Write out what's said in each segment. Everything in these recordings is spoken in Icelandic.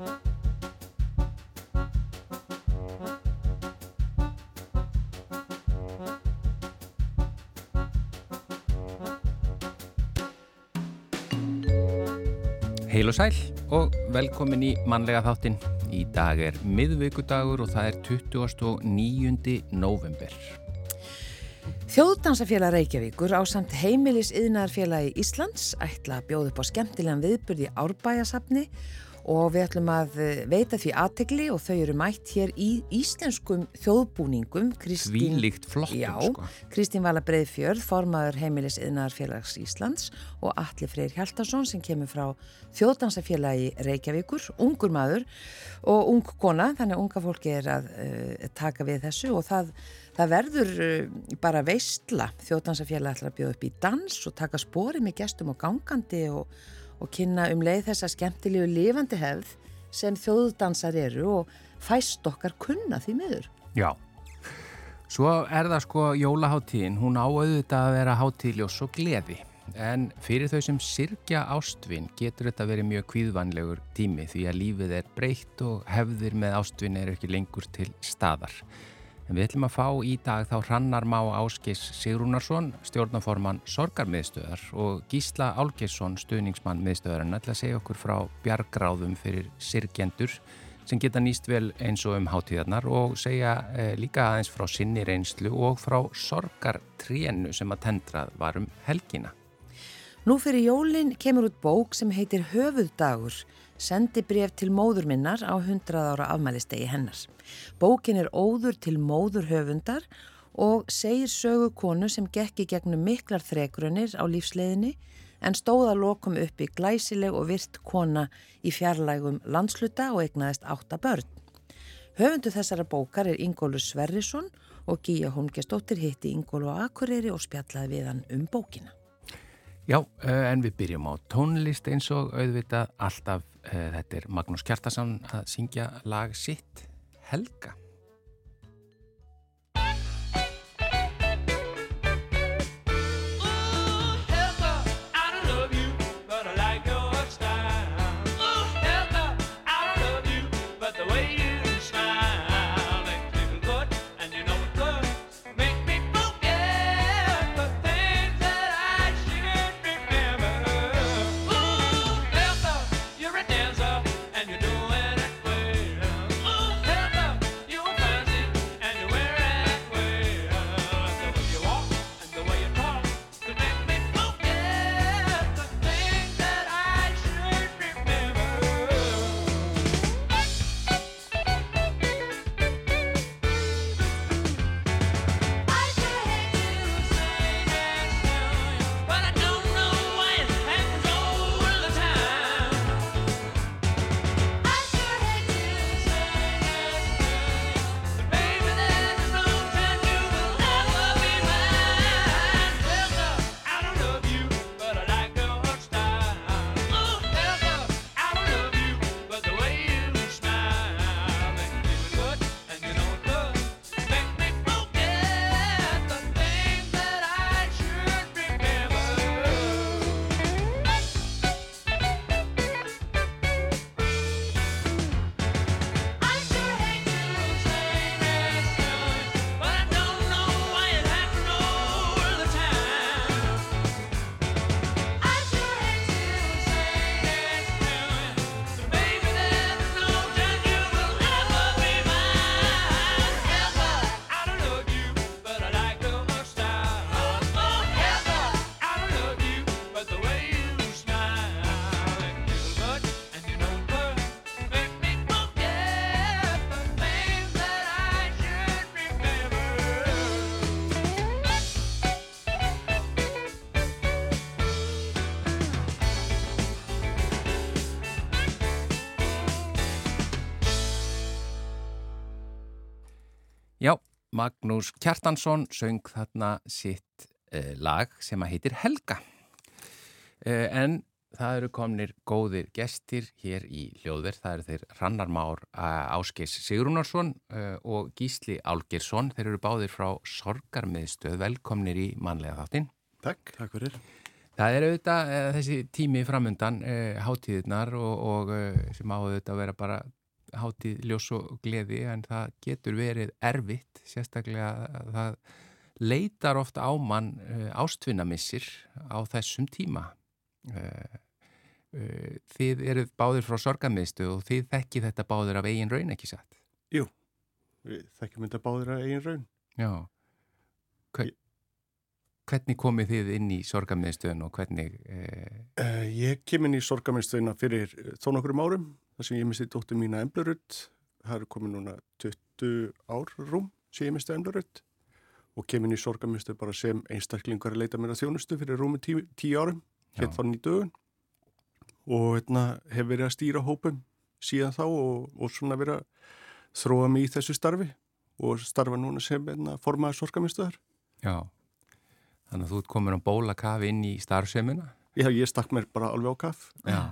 Heil og sæl og velkomin í mannlega þáttin. Í dag er miðvíkudagur og það er 29. november. Þjóðdansafélag Reykjavíkur á samt heimilis yðnarfélagi Íslands ætla að bjóða upp á skemmtilegan viðbyrði árbæjasafni og við ætlum að eh, veita því aðtegli og þau eru mætt hér í íslenskum þjóðbúningum. Kristín, Þvílíkt flottum já, sko. Kristín Vala Breiðfjörð, formaður heimilis yðnarfélags Íslands og Alli Freyr Hjaltarsson sem kemur frá þjóðdansafélagi Reykjavíkur, ungur maður og ung kona, þannig að unga fólki er að uh, taka við þessu og það, það verður uh, bara veistla. Þjóðdansafélagi ætla að bjóða upp í dans og taka spori með gestum og gangandi og og kynna um leið þessa skemmtilegu lifandi hefð sem þjóðdansar eru og fæst okkar kunna því miður. Já, svo er það sko jólaháttíðin, hún áauðvitað að vera háttíðljós og gleði en fyrir þau sem sirkja ástvinn getur þetta verið mjög kvíðvanlegur tími því að lífið er breytt og hefðir með ástvinn er ekki lengur til staðar. En við ætlum að fá í dag þá hrannar má Áskis Sigrúnarsson, stjórnaforman Sorgarmiðstöðar og Gísla Álgesson, stuðningsmann miðstöðarinn, ætla að segja okkur frá bjargráðum fyrir sirkjendur sem geta nýst vel eins og um hátíðarnar og segja eh, líka aðeins frá sinni reynslu og frá sorgartrénu sem að tendrað var um helgina. Nú fyrir jólinn kemur út bók sem heitir Höfuðdagur sendi bref til móður minnar á 100 ára afmælistegi hennar. Bókin er óður til móður höfundar og segir sögu konu sem gekki gegnum miklar þregrunir á lífsleiðinni en stóða lokum upp í glæsileg og virt kona í fjarlægum landsluta og egnaðist átta börn. Höfundu þessara bókar er Ingólu Sverrisson og Gíja Holmgestóttir hitti Ingólu á Akureyri og spjallaði við hann um bókina. Já, eh, en við byrjum á tónlist eins og auðvitað alltaf Eh, þetta er Magnús Kjartarsson að syngja lag sitt Helga Magnús Kjartansson söng þarna sitt uh, lag sem að heitir Helga. Uh, en það eru komnir góðir gestir hér í hljóðverð. Það eru þeir Rannarmár uh, Áskeis Sigrunarsson og Gísli Álgersson. Þeir eru báðir frá Sorgarmiðstöð. Velkomnir í manlega þáttinn. Takk, takk fyrir. Það er auðvitað eh, þessi tími framundan, eh, hátíðirnar og, og eh, sem áður auðvitað að vera bara hátíð ljós og gleði en það getur verið erfitt, sérstaklega að það leitar ofta á mann eh, ástvinnamissir á þessum tíma. Eh, eh, þið eruð báðir frá sorgamiðstu og þið þekkið þetta báðir af eigin raun ekki satt. Jú, við þekkjum þetta báðir að eigin raun. Já. Hver, hvernig komið þið inn í sorgamiðstöðun og hvernig... Eh... Ég kem inn í sorgamiðstöðuna fyrir þó nokkurum árum, þar sem ég misti dóttir mína Emblurutt. Það eru komið núna 20 ár rúm sem ég misti Emblurutt og kem inn í sorgamiðstöð bara sem einstaklingar að leita mér að þjónustu fyrir rúmi tí, tíu árum, hér fann í dögun og hérna, hef verið að stýra hópum síðan þá og, og svona verið að þróa mig í þessu starfi og starfa núna sem hérna, formaður sorgamiðstöðar. Já, þannig að þú ert komin á bólakafi inn í starfsemina? Já, ég stakk mér bara alveg á kaff. Já.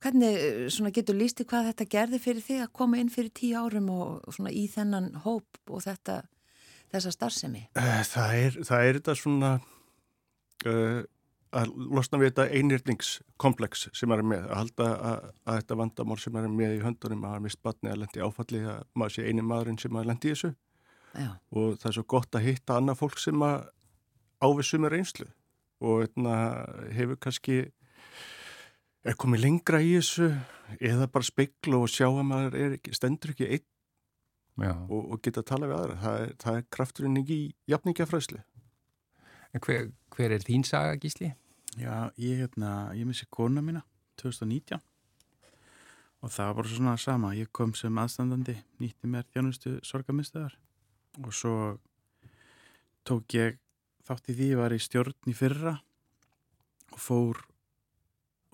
Hvernig svona, getur lísti hvað þetta gerði fyrir þig að koma inn fyrir tíu árum og svona, í þennan hóp og þetta, þessa starfsemi? Það er, það er þetta svona uh, að losna við þetta einirningskomplex sem er með, að halda að, að þetta vandamál sem er með í höndunum að hafa mist batni að lendi áfalli að maður sé eini maðurinn sem að lendi í þessu Já. og það er svo gott að hitta annað fólk sem að ávissum er einslu og eitna, hefur kannski er komið lengra í þessu eða bara speikla og sjá að maður er, stendur ekki einn og, og geta að tala við aðra. Það er, það er krafturinn ekki. En hver, hver er þín saga, Gísli? Já, ég, hérna, ég missi kona mína 2019 og það var bara svona sama. Ég kom sem aðstandandi, nýtti mér þjónustu sorgamiðstöðar og svo tók ég þátt í því, ég var í stjórn í fyrra og fór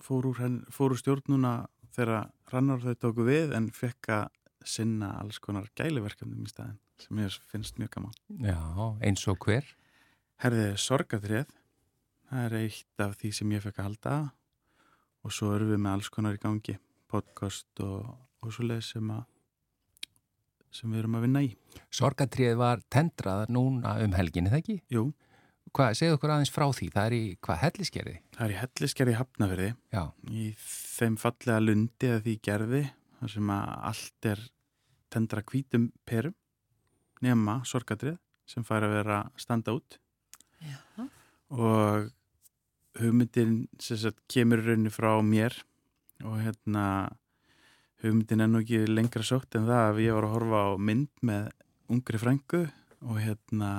fór úr, henn, fór úr stjórnuna þegar rannar þau tóku við en fekk að sinna alls konar gæliverkefnum í staðin sem ég finnst mjög gaman. Já, eins og hver? Herðið sorgatrið, það er eitt af því sem ég fekk að halda og svo erum við með alls konar í gangi, podcast og, og svo leið sem, sem við erum að vinna í. Sorgatrið var tendrað núna um helginni, það ekki? Jú. Hvað, segðu okkur aðeins frá því, það er í hvað, helliskerði? Það er í helliskerði hafnaverði, Já. í þeim fallega lundi eða því gerði, þar sem að allt er tendra kvítum perum, nema sorgadrið sem fær að vera standa út Já. og hugmyndin sem sagt kemur raunni frá mér og hérna hugmyndin er nú ekki lengra sótt en það að ég var að horfa á mynd með ungri frængu og hérna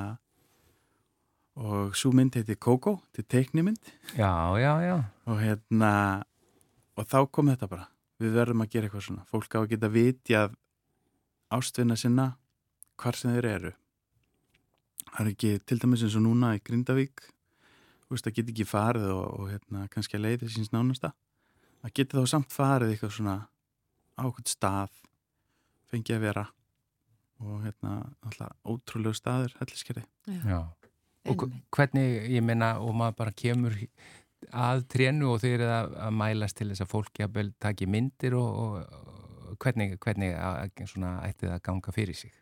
og svo mynd heiti Coco, þetta er teiknimynd. Já, já, já. og hérna og þá kom þetta bara. Við verðum að gera eitthvað svona. Fólk á að geta vitjað ástvinna sinna hvar sem þeir eru. Það er ekki til dæmis eins og núna í Grindavík þú veist að geta ekki farið og, og hérna, kannski að leiði síns nánasta. Að geta þá samt farið eitthvað svona á okkur stað fengið að vera. Og hérna alltaf ótrúlegu staður helliskerði Já. Og hvernig, ég menna, og maður bara kemur að trénu og þeir eru að, að mælast til þess að fólk jafnvel taki myndir og, og hvernig, hvernig að, svona, ætti það að ganga fyrir sig?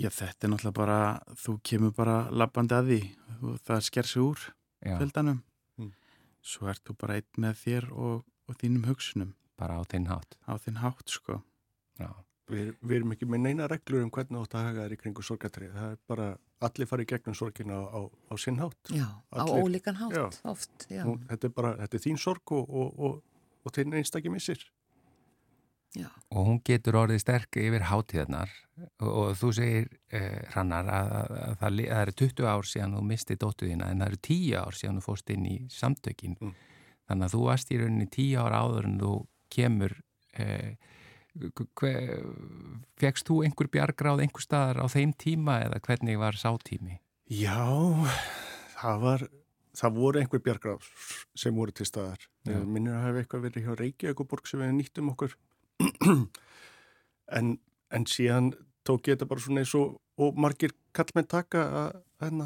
Já, þetta er náttúrulega bara, þú kemur bara lappandi að því og það sker sig úr fjöldanum. Mm. Svo ert þú bara einn með þér og, og þínum hugsunum. Bara á þinn hátt? Á þinn hátt, sko. Já. Við, við erum ekki með neina reglur um hvernig átt að haga þær í kringu sorgatrið. Það er bara allir farið gegnum sorgina á, á, á sinn hátt. Já, allir. á ólíkan hátt já. oft. Já. Nú, þetta, er bara, þetta er þín sorg og, og, og þinn einstakki missir. Já. Og hún getur orðið sterk yfir hátíðarnar og, og þú segir, eh, Hrannar, að, að, að það, það eru 20 ár síðan þú misti dóttuðina en það eru 10 ár síðan þú fórst inn í samtökin. Mm. Þannig að þú varst í rauninni 10 ár áður en þú kemur eh, Fegst þú einhver bjargráð einhver staðar á þeim tíma eða hvernig var sátími? Já, það var það voru einhver bjargráð sem voru til staðar. Minnir að hafa eitthvað verið hjá Reykjavík og borg sem við nýttum okkur en, en síðan tók ég þetta bara svona eins og, og margir kallmenn taka að, að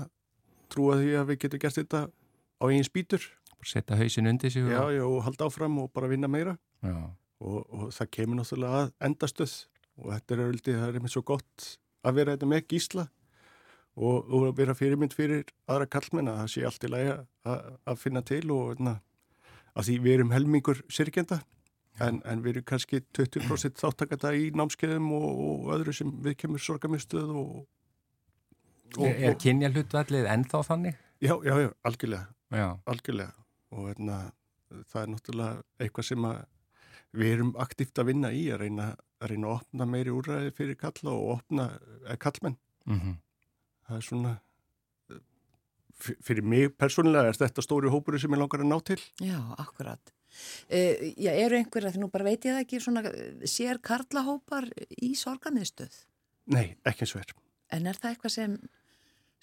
trúa því að við getum gert þetta á eigin spýtur. Setta hausin undir sig? Já, já, og halda áfram og bara vinna meira. Já. Og, og það kemur náttúrulega að endastöð og þetta er auðvitað, það er einmitt svo gott að vera þetta með gísla og, og vera fyrirmynd fyrir aðra kallmenn að það sé allt í lagi að finna til og na, að því við erum helmingur sirkjenda en, en við erum kannski 20% þáttakata í námskeiðum og, og öðru sem við kemur sorgamistuð og, og Er, er kynja hlutvallið ennþá þannig? Já, já, já, algjörlega, já. algjörlega og na, það er náttúrulega eitthvað sem við erum aktíft að vinna í að reyna að reyna að opna meiri úræði fyrir kalla og opna eh, kallmenn mm -hmm. það er svona fyrir mig persónulega er þetta stóri hópuri sem ég langar að ná til Já, akkurat uh, Já, eru einhverja, því nú bara veit ég það ekki svona, sér karlahópar í sorganiðstöð? Nei, ekki eins og er En er það eitthvað sem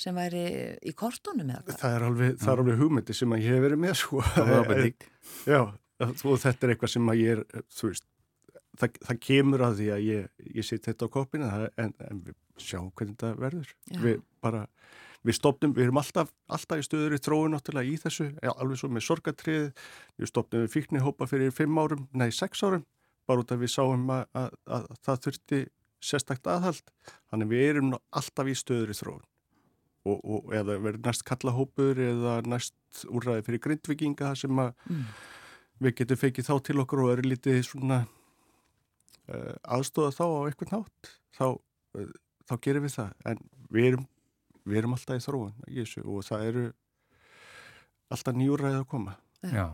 sem væri í kortónum eða hvað? Það er alveg, það er alveg hugmyndi sem að ég hef verið með sko. Já, og þetta er eitthvað sem að ég er þú veist það, það kemur að því að ég, ég sitt þetta á koppinu en, en við sjáum hvernig þetta verður. Við bara, við stopnum við erum alltaf, alltaf í stöður í náttúrulega í þessu, alveg svo með sorgatrið við stopnum við fíknihópa fyrir fimm árum, nei sex árum bara út af við sáum að, að, að, að það þurfti sérstakt aðhald. Þannig við erum alltaf í stöður í tróun og, og eða verður næst kallahópur eða næst úrræði fyrir grindvikinga sem að mm. Við getum feikið þá til okkur og eru lítið svona uh, aðstóða þá á eitthvað nátt þá, uh, þá gerum við það. En við erum, við erum alltaf í þróun og það eru alltaf nýjúræðið að koma. Já,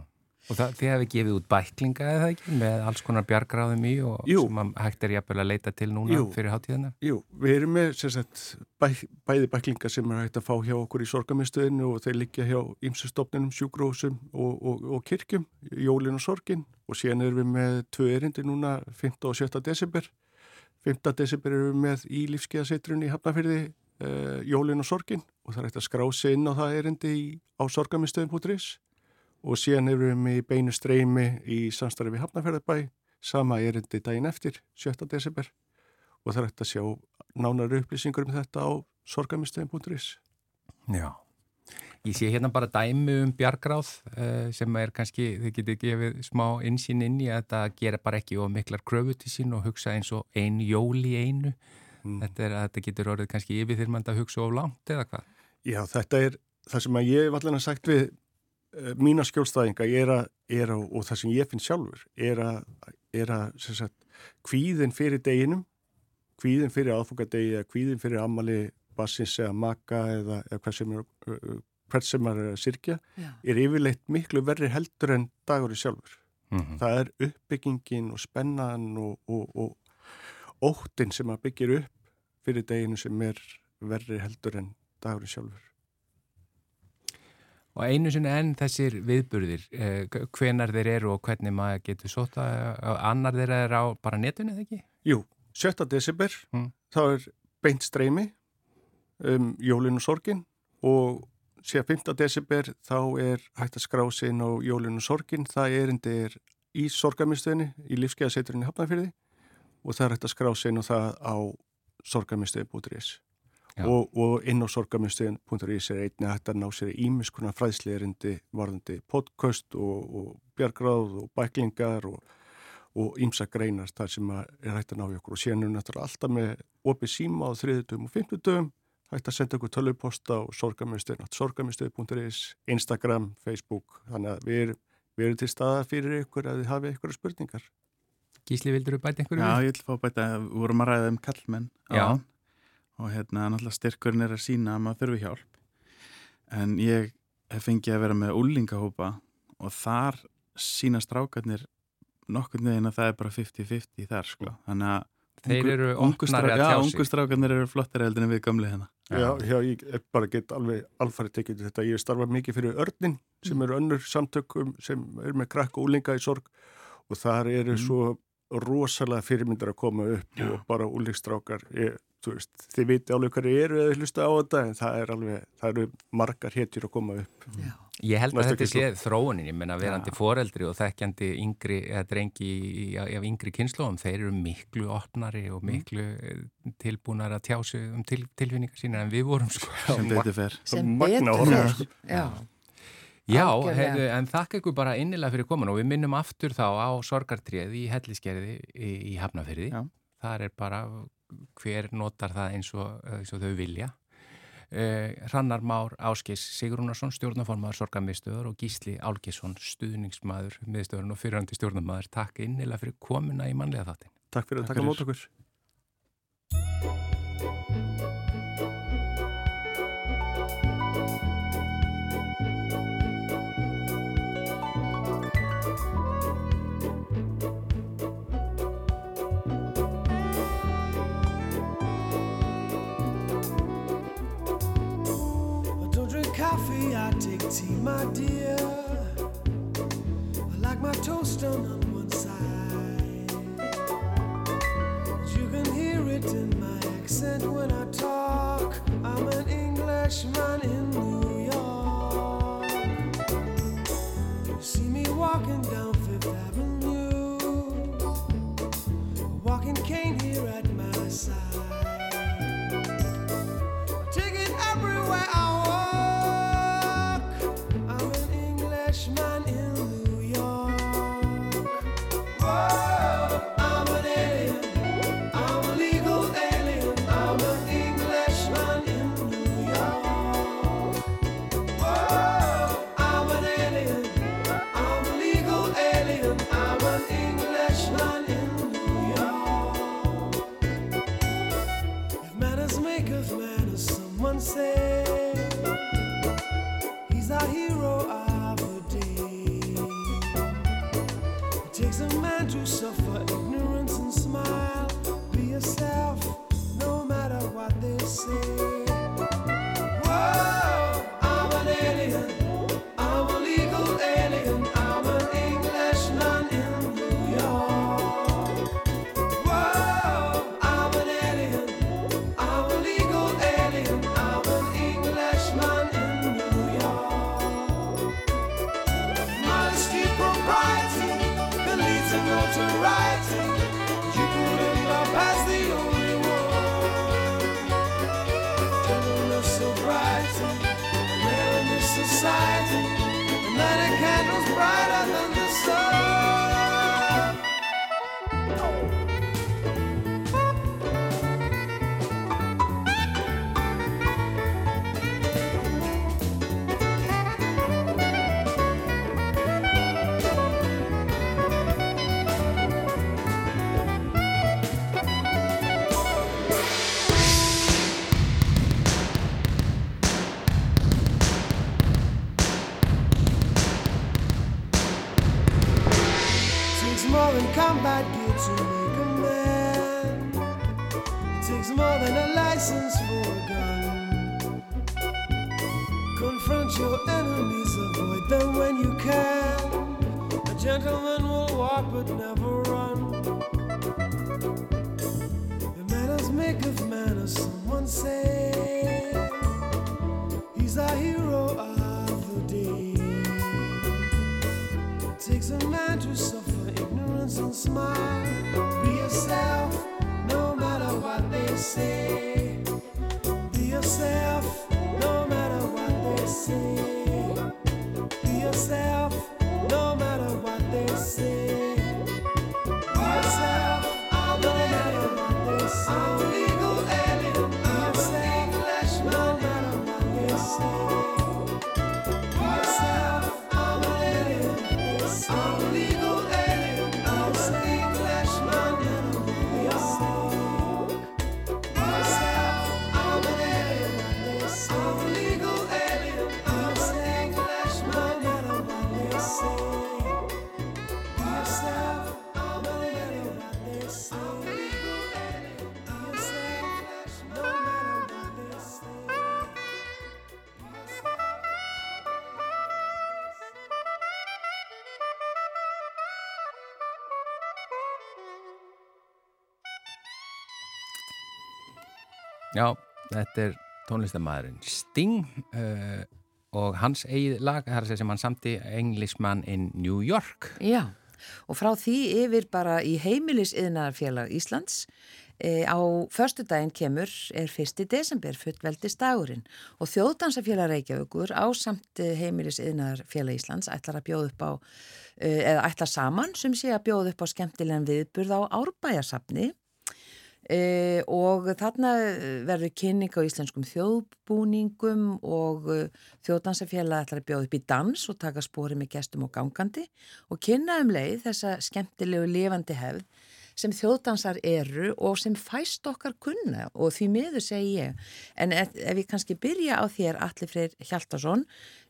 og það, þið hefði gefið út bæklinga eða ekki með alls konar bjargráðum í og Jú. sem hægt er jafnvel að leita til núna Jú. fyrir hátíðina Jú, við erum með sagt, bæ, bæði bæklinga sem er hægt að fá hjá okkur í sorgaminstöðinu og þeir liggja hjá ymsustofnunum, sjúgrósum og, og, og kirkjum, jólin og sorgin og síðan erum við með tvö erindi núna 5. og 7. desember 5. desember erum við með í lífskeiðasetrunni í Hafnafyrði uh, Jólin og Sorgin og það er eftir að skrá sig inn á það erindi í, á sorgamistöðum.is og síðan erum við með beinu streymi í samstarfi við Hafnafyrðabæ sama erindi daginn eftir 7. desember og það er eftir að sjá nánari upplýsingur um þetta á sorgamistöðum.is Já Ég sé hérna bara dæmi um bjargráð uh, sem er kannski, þið getur gefið smá insýn inn í að þetta gera bara ekki og miklar kröfu til sín og hugsa eins og ein jól í einu. Mm. Þetta, er, þetta getur orðið kannski yfirþyrmand að hugsa of langt eða hvað? Já, þetta er það sem að ég hef allan að sagt við mína skjólstæðinga er að, er að, og það sem ég finn sjálfur er að, er að sagt, kvíðin fyrir deginum, kvíðin fyrir aðfokkadegi eða kvíðin fyrir ammali bassins eða maka eða, eða hvað sem er hvert sem er að sirkja Já. er yfirleitt miklu verri heldur en dagur í sjálfur. Mm -hmm. Það er uppbyggingin og spennan og, og, og óttin sem að byggir upp fyrir deginu sem er verri heldur en dagur í sjálfur. Og einu sinni enn þessir viðburðir, eh, hvenar þeir eru og hvernig maður getur sota, annar þeir eru á bara netinu eða ekki? Jú, 7. desember, mm. þá er beint streymi um jólinu sorgin og síðan 5. desember þá er hægt að skrá sín á Jólinu Sorgin, það er endur í sorgamiðstöðinni í lífskeiðaseturinn í Hafnarfyrði og það er hægt að skrá sín og það á sorgamiðstöðin.is og, og inn á sorgamiðstöðin.is er einni hægt að ná sér ímiskunar fræðsleirindi varðandi podcast og, og bjargráð og bæklingar og og ímsa greinar þar sem er hægt að ná ykkur og séðan er náttúrulega alltaf með opið síma á þriðutum og fymtutum hægt að senda okkur tölvuposta á sorgamiðstöð, sorgamiðstöð.is, Instagram, Facebook, þannig að við, við erum til staða fyrir ykkur að þið hafi ykkur spurningar. Gísli, vildur þú bæta einhverju? Já, ég vil fá bæta, við vorum að ræða um kallmenn á, og hérna náttúrulega styrkurinn er að sína að maður þurfi hjálp en ég hef fengið að vera með úlingahópa og þar sína strákarnir nokkur neginn að það er bara 50-50 þar sko, þannig að Þeir eru opnari að tjá sig. Já, ungustrákarnir eru flottari heldur en við gamli hérna. Já, já, ég bara get alveg alfarið tekið þetta. Ég starfa mikið fyrir Örnin sem eru önnur samtökum sem eru með krakk og úlinga í sorg og þar eru mm. svo rosalega fyrirmyndar að koma upp já. og bara úlingstrákar, veist, þið viti alveg hverju eru eða hlusta á þetta en það er alveg, það eru margar hetjur að koma upp. Já. Ég held að þetta sé þróunin, ég menna verandi ja. foreldri og þekkjandi yngri, eða drengi af yngri kynnslóðum, þeir eru miklu opnari og mm. miklu mm. tilbúnar að tjásu um til, tilfinningar sína en við vorum sko. Sem betur fer. Sem betur fer, já. Já, hefðu, en þakka ykkur bara innilega fyrir komin og við minnum aftur þá á sorgartrið í helliskerði í, í Hafnafyrði. Það er bara hver notar það eins og, eh, eins og þau vilja. Eh, Hrannar Már Áskis Sigrúnarsson, stjórnaformaður sorgamiðstöður og Gísli Álgesson, stuðningsmaður miðstöðurinn og fyrirhandi stjórnamaður. Takk innilega fyrir komuna í manlega þáttin. Takk fyrir að taka mót okkur. take tea, my dear. Já, þetta er tónlistamæðurinn Sting uh, og hans eigið lag, það er sem hann samti Englisman in New York. Já, og frá því yfir bara í heimilisiðnarfélag Íslands eh, á förstu daginn kemur er fyrsti desember fullveldist dagurinn og þjóðdansafélag Reykjavíkur á samt eh, heimilisiðnarfélag Íslands ætlar að bjóða upp á eh, eða ætlar saman sem sé að bjóða upp á skemmtilegan viðburð á árbæjarsafni. E, og þarna verður kynning á íslenskum þjóðbúningum og uh, þjóðdansafélag ætlar að bjóða upp í dans og taka spori með gestum og gangandi og kynna um leið þessa skemmtilegu lifandi hefð sem þjóðdansar eru og sem fæst okkar kunna og því miður segi ég. En ef, ef ég kannski byrja á þér, Alli Freyr Hjaltarsson,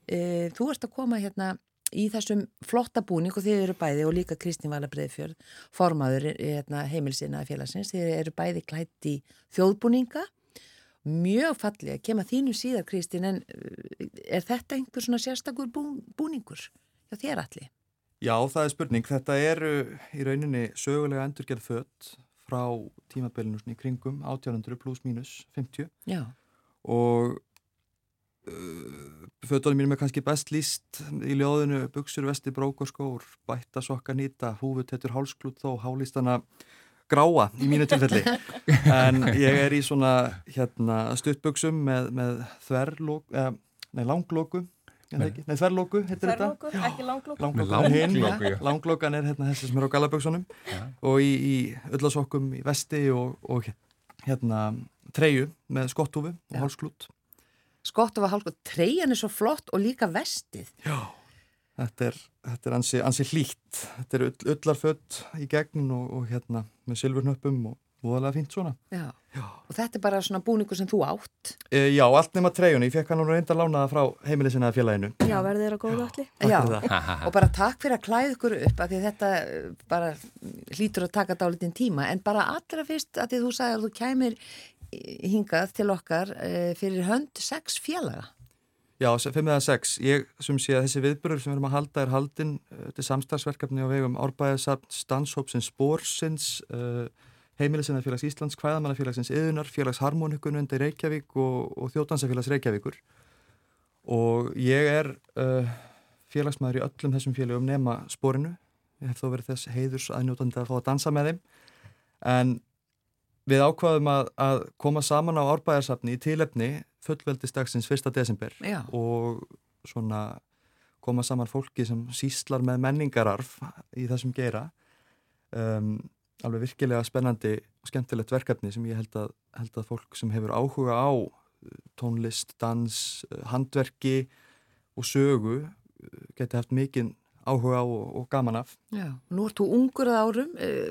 e, þú ert að koma hérna í þessum flotta búning og þið eru bæði og líka Kristín Vala Breiðfjörð formaður hérna, heimilsina félagsins, þið eru bæði klætt í þjóðbúninga mjög fallið að kema þínu síðar Kristín en uh, er þetta einhver svona sérstakur bú, búningur hjá þér allir? Já, það er spurning. Þetta eru í rauninni sögulega endurgerð fött frá tímabilinu í kringum 1800 pluss mínus 50 Já. og fötunum mínum er kannski best líst í ljóðinu buksur, vesti, brók og skór bætta, sokka, nýta, húfut, hettur, hálsklút þó hálistana gráa í mínu tilfelli. En ég er í svona hérna, stuttbuksum með, með þverlók eh, nei, langlóku nei, þverlóku, heitir þetta. Þverlóku, ekki langlóku Langlókan er hinn, Langlóku, langlókan er hérna þessi sem er á galaböksunum Já. og í, í öllasokkum í vesti og, og hérna treyu með skotthúfu og Já. hálsklút Skott og var hálf, treyjan er svo flott og líka vestið. Já, þetta er, þetta er ansi, ansi hlýtt. Þetta er ull, ullarfött í gegn og, og hérna með silfurnöppum og voðalega fínt svona. Já. Já. Og þetta er bara svona búningur sem þú átt. E, já, allt nema treyjunni. Ég fekk hann nú reynda lánaða frá heimilisina að félaginu. Já, verður þeirra góða allir Og bara takk fyrir að klæða ykkur upp að því þetta eh, bara hlýtur að taka dálítinn tíma en bara allra fyrst að því þú sagði að þú kæmir hingað til okkar eh, fyrir hönd sex félaga. Já, fimm eða sex. Ég sem sé að þessi viðburður sem við erum að halda er haldinn uh, til samstagsverkefni á vegum Árbæðasafn, Stanshópsins, Bórsins, uh, heimilisina félags Íslands, Kvæðamannafélagsins, Yðunar, félags Harmonikunund í Reykjavík og, og Þjótansafélags Reykjavíkur. Og ég er uh, félagsmaður í öllum þessum félagum nema spórinu. Ég hef þó verið þess heiðurs aðnjótandi að fá að dansa með þeim. En við ákvaðum að, að koma saman á Árbæðarsafni í tilefni fullveldisdagsins 1. desember Já. og svona koma saman fólki sem síslar með menningararf í þessum geira um, alveg virkilega spennandi og skemmtilegt verkefni sem ég held að, held að fólk sem hefur áhuga á uh, tónlist, dans, uh, handverki og sögu uh, geti haft mikinn áhuga á og, og gaman af. Já. Nú ert þú ungur að árum.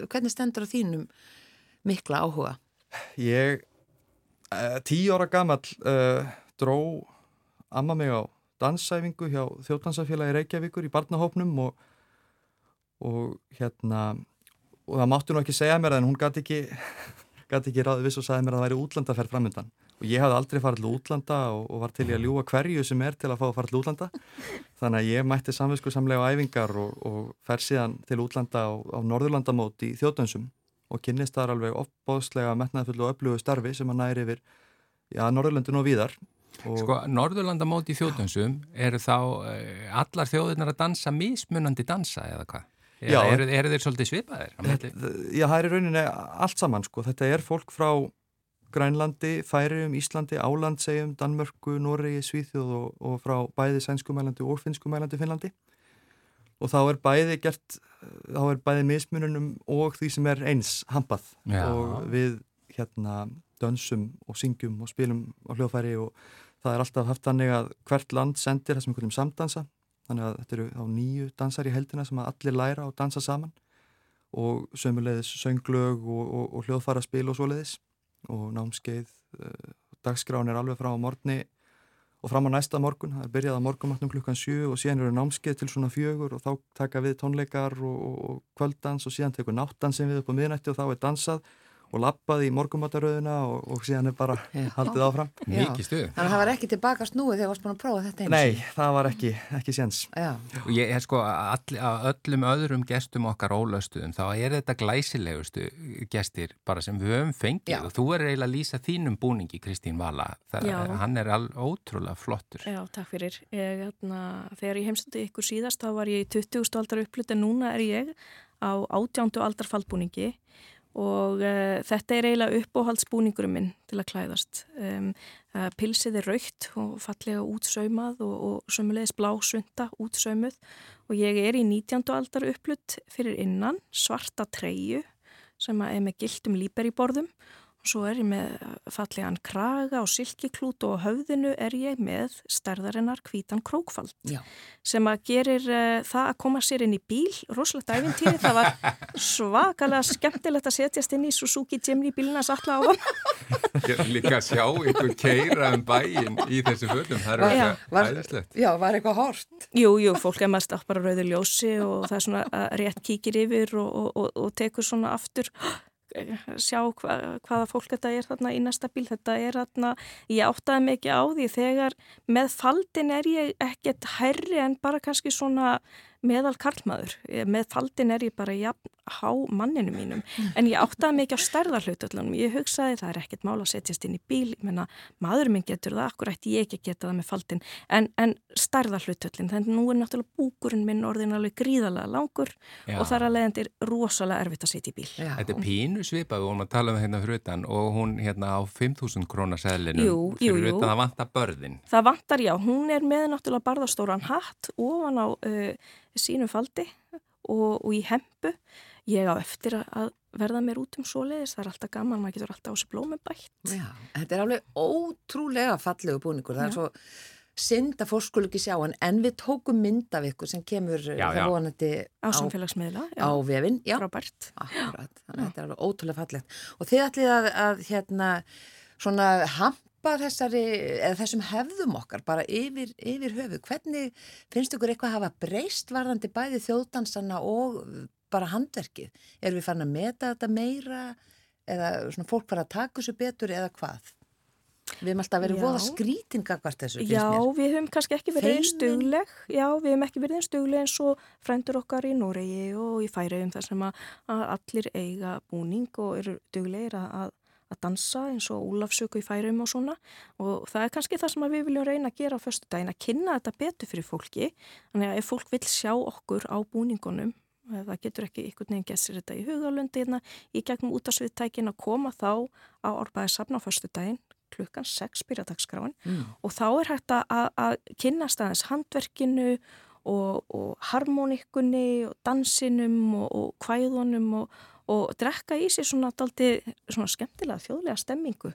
Hvernig stendur á þínum mikla áhuga? Ég, uh, tíu ára gamall, uh, dró amma mig á dansæfingu hjá þjóttansafélagi Reykjavíkur í barnahópnum og, og hérna, og það máttu nú ekki segja mér en hún gæti ekki, gæti ekki ráði viss og sagði mér að það væri útlandaferð framöndan. Og ég hafði aldrei farið til útlanda og, og var til í að ljúa hverju sem er til að fá að fara til útlanda. Þannig að ég mætti samvisku samlega æfingar og, og fer síðan til útlanda á, á Norðurlandamóti í þjóttansum og kynnist þar alveg opbóðslega metnaðfullu og öflugu starfi sem að næri yfir já, Norðurlöndin og víðar og Sko, Norðurlandamóti í þjóðdansum eru þá uh, allar þjóðirnar að dansa mismunandi dansa eða hvað? Já. Eru, eru þeir svolítið svipaðir? já, það er í rauninni allt saman sko. þetta er fólk frá Grænlandi, Færium, Íslandi, Álandsegjum, Danmörku, Noregi, Svíþjóð og, og frá bæði sænskumælandi og finskumælandi Finnlandi og þá er bæði gert, þá er bæði mismununum og því sem er eins hampað. Já. og við hérna dönsum og syngjum og spilum á hljóðfæri og það er alltaf haft þannig að hvert land sendir þessum einhverjum samdansa. Þannig að þetta eru þá nýju dansar í heldina sem að allir læra og dansa saman. Og sömulegðis sönglög og, og, og hljóðfæra spil og svoleiðis. Og námskeið uh, dagskrán er alveg frá morgni og fram á næsta morgun, það er byrjað á morgumatnum klukkan 7 og síðan eru námskeið til svona fjögur og þá taka við tónleikar og, og, kvöldans og síðan tekur náttansin við upp á miðnætti og þá er dansað og lappað í morgumataröðuna og, og síðan er bara Já. haldið áfram. Mikið stuð. Þannig að það var ekki tilbaka snúið þegar þú varst búin að prófa þetta eins. Nei, það var ekki, ekki séns. Já. Og ég er sko all, að öllum öðrum gestum okkar ólöstuðum, þá er þetta glæsilegustu gestir bara sem við höfum fengið Já. og þú er eiginlega að lýsa þínum búningi Kristín Vala. Það, hann er al, ótrúlega flottur. Já, takk fyrir. Ég, hérna, þegar ég heimstandi ykkur síðast þá var ég í 20. aldar upplut en núna er ég á 18. aldar faldbúningi og uh, þetta er eiginlega uppóhaldsbúningurum minn til að klæðast. Um, uh, pilsið er raukt og fallega útsaumað og, og sömulegis blásunda útsaumuð og ég er í 19. aldar upplut fyrir innan svarta treyju sem er með gildum líper í borðum og svo er ég með fallegan kraga og silkiklút og á höfðinu er ég með stærðarinnar hvítan krókfald Já. sem að gerir uh, það að koma sér inn í bíl, rosalegt æfintýri, það var svakalega skemmtilegt að setjast inn í Suzuki Jimny bílinas alla á hann. Líka að sjá ykkur keira um bæin í þessu fötum, það er eitthvað æðislegt. Já, var eitthvað hort? Jú, jú, fólk er mest bara rauður ljósi og það er svona að rétt kíkir yfir og, og, og, og tekur svona aftur sjá hva, hvaða fólk þetta er þarna í næsta bíl, þetta er þarna ég áttaði ekki á því þegar með faldin er ég ekkert herri en bara kannski svona meðal karlmaður, með faldin er ég bara jafn há manninu mínum. En ég áttaði ekki á stærðarhlutöllunum ég hugsaði það er ekkert mál að setjast inn í bíl. Ég menna, maður minn getur það. Akkur ætti ég ekki að geta það með faldin en, en stærðarhlutöllin, þannig nú er náttúrulega búkurinn minn orðin alveg gríðalega langur Já. og þar að leiðandi er rosalega erfitt að setja í bíl. Já. Þetta er pínu svipað, við vorum að tala um hérna fyrir utan og hún hérna á 5.000 krónaseðlinum fyrir jú. utan. að vanta börðin. Það vantar já, hún er með náttúrulega barðastóran hatt ofan á uh, sínum faldi og, og í hempu. Ég á eftir að- að verða mér út um svoleiðis, það er alltaf gaman, maður getur alltaf á þessu blómi bætt. Já, þetta er alveg ótrúlega fallegu búningur. Það er Já. svo synd að fólk skul ekki sjá hann, en við tókum mynd af ykkur sem kemur Já, já, já. vonandi Á samfélagsmiðla, já, á vefinn. Já, frábært. akkurat. Þannig að þetta er alveg ótrúlega fallegt. Og þið ætlið að, að hérna, svona hampa þessari, eða þessum hefðum okkar bara yfir, yfir höfuð. Hvernig finnst ykkur eitthvað að hafa breyst varðandi bæði þjóðdansana og bara handverkið? Erum við farin að meta þetta meira eða svona fólk fara að taka þessu betur eða hvað? Við hefum alltaf verið voða skrýtingakvart þessu, finnst Já, mér. við höfum kannski ekki verið eins Feimin. dugleg, já, við höfum ekki verið eins dugleg eins og frændur okkar í Noregi og í Færiðum þar sem að, að allir eiga búning og eru duglegir að, að, dansa eins og Úlafsöku í Færiðum og svona. Og það er kannski það sem við viljum reyna að gera á föstu daginn, að kynna þetta betur fyrir fólki, þannig að ef fólk vil sjá okkur á búningunum eh, það getur ekki einhvern veginn gessir þetta í hugalundi hérna í gegnum útasviðtækin að koma þá á orðbæðisafn á föstu daginn klukkan 6 byrjadagsgráin Mm. og þá er hægt að, að, kynast aðeins handverkinu og, og harmonikunni og dansinum og, og kvæðunum og, og drekka í sér svona, daldi, svona skemmtilega þjóðlega stemmingu.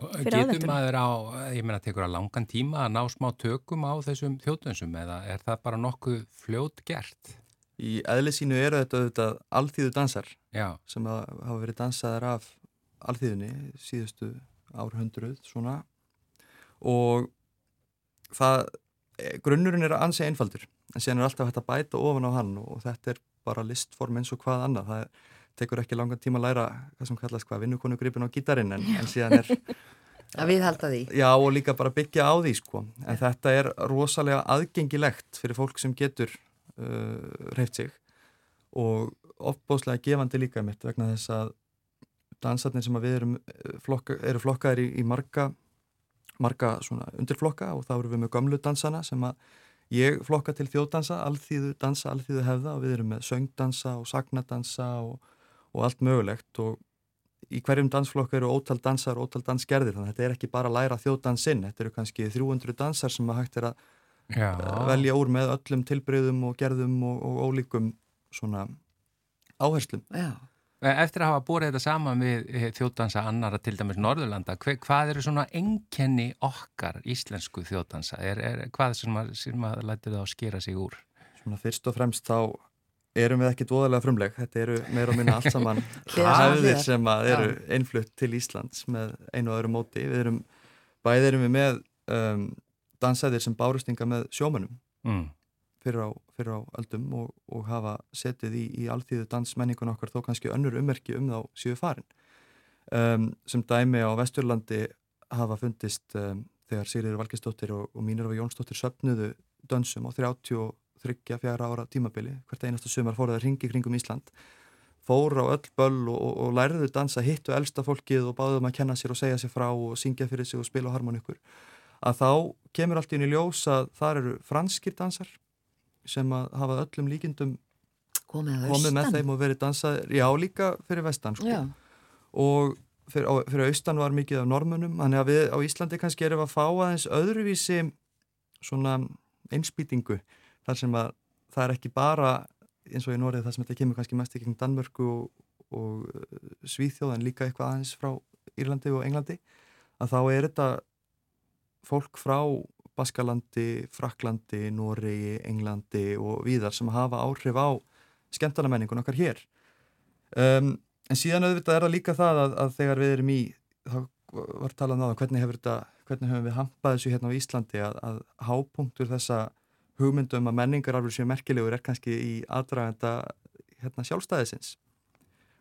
Fyrir Getur aðventunum. maður á, ég meina, tekur að langan tíma að ná smá tökum á þessum þjóðdönsum eða er það bara nokkuð fljót gert? Í eðli sínu eru þetta auðvitað alþýðu dansar Já, sem að hafa verið dansaðar af alþýðunni síðustu árhundruð svona og það, eh, grunnurinn er ansi einfaldur en síðan er alltaf hægt að bæta ofan á hann og þetta er bara listform eins og hvað annað það tekur ekki langan tíma að læra hvað sem kallast hvað vinnukonu gripin á gítarinn en, en síðan er Að við halda því. Já, og líka bara byggja á því, sko. En þetta er rosalega aðgengilegt fyrir fólk sem getur uh, reyft sig og ofbóðslega gefandi líka mitt vegna þess að dansarnir sem að við erum eh, flokka, eru flokkaðir í, í marga, marga svona undirflokka og þá erum við með gömlu dansana sem að ég flokka til þjóðdansa, alþýðu dansa, alþýðu hefða og við erum með söngdansa og sagnadansa og, og allt mögulegt og í hverjum dansflokka eru ótal dansar og ótal dansgerðir þannig að þetta er ekki bara að læra þjóðdansinn þetta eru kannski 300 dansar sem að hægt er að já. velja úr með öllum tilbreyðum og gerðum og, og ólíkum svona áherslum Já. Eftir að hafa búið þetta saman við eh, þjóðdansa annara til dæmis Norðurlanda, hver, hvað eru svona enkenni okkar íslensku þjóðdansa? Er, er, hvað sem að, sem að lætur það að skera sig úr? svona fyrst og fremst þá erum við ekki dvoðalega frumleg þetta eru meira og minna allt saman hliðar. sem að eru einflutt til Íslands með einu og öðru móti við erum, bæði erum við með um, dansæðir sem bárustinga með sjómanum Mm. fyrir á, fyrir á öldum og, og hafa setið í, í alþýðu dansmenningun okkar þó kannski önnur ummerki um þá séu farin. Um, sem dæmi á Vesturlandi hafa fundist um, þegar Sigriður Valgestóttir og, og Mínirfa Jónsdóttir söpnuðu dönsum á 33 fjara ára tímabili, hvert einasta sumar fóruð að ringi kringum Ísland fóru á öll böll og, og, og læriðu dansa hitt og elsta fólkið og báðum að kenna sér og segja sér frá og syngja fyrir sig og spila harmonikur að þá kemur allt í unni ljós að þar eru franskir dansar sem að hafa öllum líkindum Komið komið með þeim og verið dansað, já líka fyrir vestan sko. Og fyrir, á, fyrir austan var mikið af normunum, þannig að við á Íslandi kannski erum að fá aðeins öðruvísi svona einspýtingu þar sem að það er ekki bara eins og í Norið þar sem þetta kemur kannski mest í gegn Danmörku og, og uh, Svíþjóð en líka eitthvað aðeins frá Írlandi og Englandi að þá er þetta fólk frá Baskalandi, Fraklandi, Noregi, Englandi og víðar sem hafa áhrif á skemmtana menningun okkar hér. Um, en síðan auðvitað er það líka það að, að þegar við erum í, þá var talað náða, hvernig, þetta, hvernig hefur við hampað þessu hérna á Íslandi að, að hápunktur þessa hugmyndum að menningararfur séu merkilegur er kannski í aðdraganda hérna, sjálfstæðisins.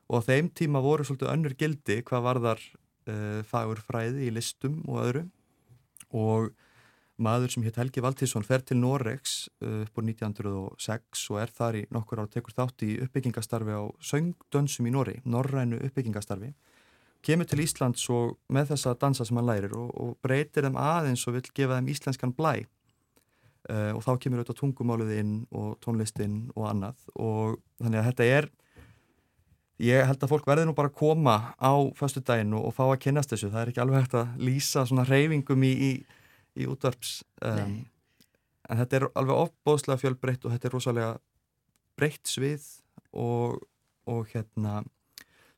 Og þeim tíma voru svolítið önnur gildi hvað varðar uh, fagurfræði í listum og öðru. Og maður sem hétt Helgi Valtísson fer til Noregs uh, upp á 1906 og er þar í nokkur ár tekur þátt í uppbyggingastarfi á söngdönsum í Norri, norrænu uppbyggingastarfi. Kemur til Íslands og með þessa dansa sem hann lærir og, og breytir þeim aðeins og vil gefa þeim íslenskan blæ uh, og þá kemur auðvitað tungumálið inn og tónlistinn og annað. Og þannig að þetta er ég held að fólk verði nú bara að koma á förstu daginn og, og fá að kynast þessu. Það er ekki alveg hægt að lýsa svona reyfingum í, í í útvarps um, en þetta er alveg opbóðslega fjölbreytt og þetta er rosalega breytt svið og, og hérna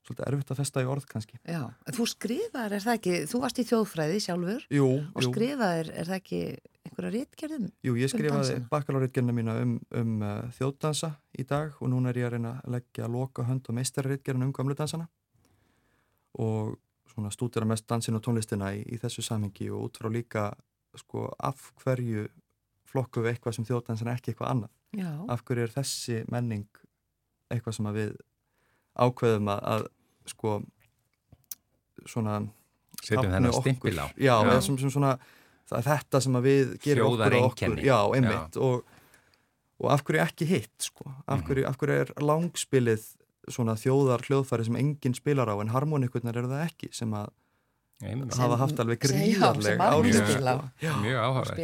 svolítið erfitt að festa í orð kannski. Já, þú skrifaðar, er það ekki, þú varst í þjóðfræði sjálfur jú, og skrifaðar, er það ekki einhverja réttgerðum? Jú, ég skrifaði um bakaláriðgerna mína um, um uh, þjóðdansa í dag og núna er ég að reyna að leggja að loka hönd og meistarriðgerna um gamludansana og svona stúdira mest dansin og tónlistina í, í þessu samhengi og út frá líka sko af hverju flokku við eitthvað sem þjóðdans en ekki eitthvað annað. Já. Af hverju er þessi menning eitthvað sem við ákveðum að, að sko svona setjum þennan stimpil á. Já, Já. Sem, sem svona það er þetta sem við gerum okkur og okkur. Já, einmitt Já. Og, og af hverju ekki hitt sko. Af mhm. hverju, af hverju er langspilið svona þjóðar hljóðfæri sem enginn spilar á en harmoníkurnar eru það ekki sem að hafa haft alveg gríðarleg áhrif mjög áhugaverð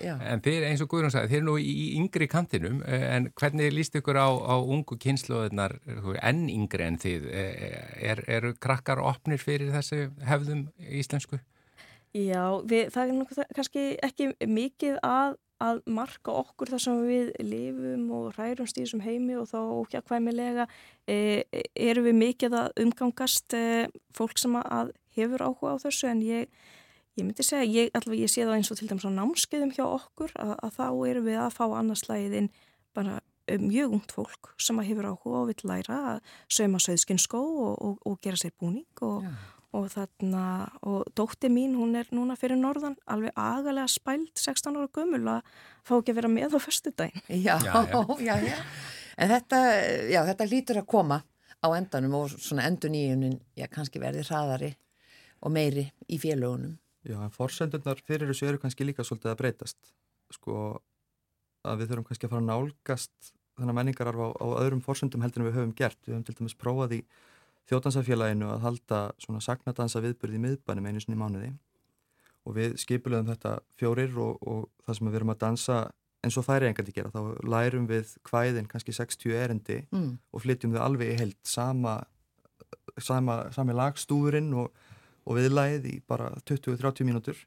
en þeir eins og Guðrún sagði, þeir eru nú í yngri kantinum eh, en hvernig líst ykkur á, á ungu kynsluðunar enn yngri en þið eh, er, eru krakkar opnir fyrir þessu hefðum íslensku? Já, við, það er nú kannski ekki mikið að að marka okkur þar sem við lifum og rærumst í þessum heimi og þá okkjakvæmilega e, eru við mikið að umgangast e, fólk sem að hefur áhuga á þessu. En ég, ég myndi segja, ég, allavega ég sé það eins og til dæmis á námskeiðum hjá okkur að, að þá eru við að fá annarslæðin bara um, mjög ungt fólk sem að hefur áhuga og vil læra að sögma söðskinskó og, og, og gera sér búning og, og þarna, og dótti mín hún er núna fyrir norðan alveg agalega spælt 16 ára gömul að fá ekki að vera með á förstu daginn. Já, já, já, já. En þetta, já, þetta lítur að koma á endanum og svona endur nýjunin, já, kannski verði hraðari og meiri í félagunum. Já, en forsendurnar fyrir þessu eru kannski líka svolítið að breytast. Sko að við þurfum kannski að fara að nálgast þannig menningararf á, á öðrum forsendum heldur en við höfum gert. Við höfum til dæmis prófað í þjótansafélaginu að halda svona sagnadansa viðbyrði í miðbænum einu sinni mánuði og við skipulegum þetta fjórir og, og það sem við erum að dansa eins og færi engandi gera. Þá lærum við hvæðin kannski 60 erendi mm. og flytjum þau alveg í held sama, sama, sami lagstúrin og og viðlæðið í bara 20-30 mínútur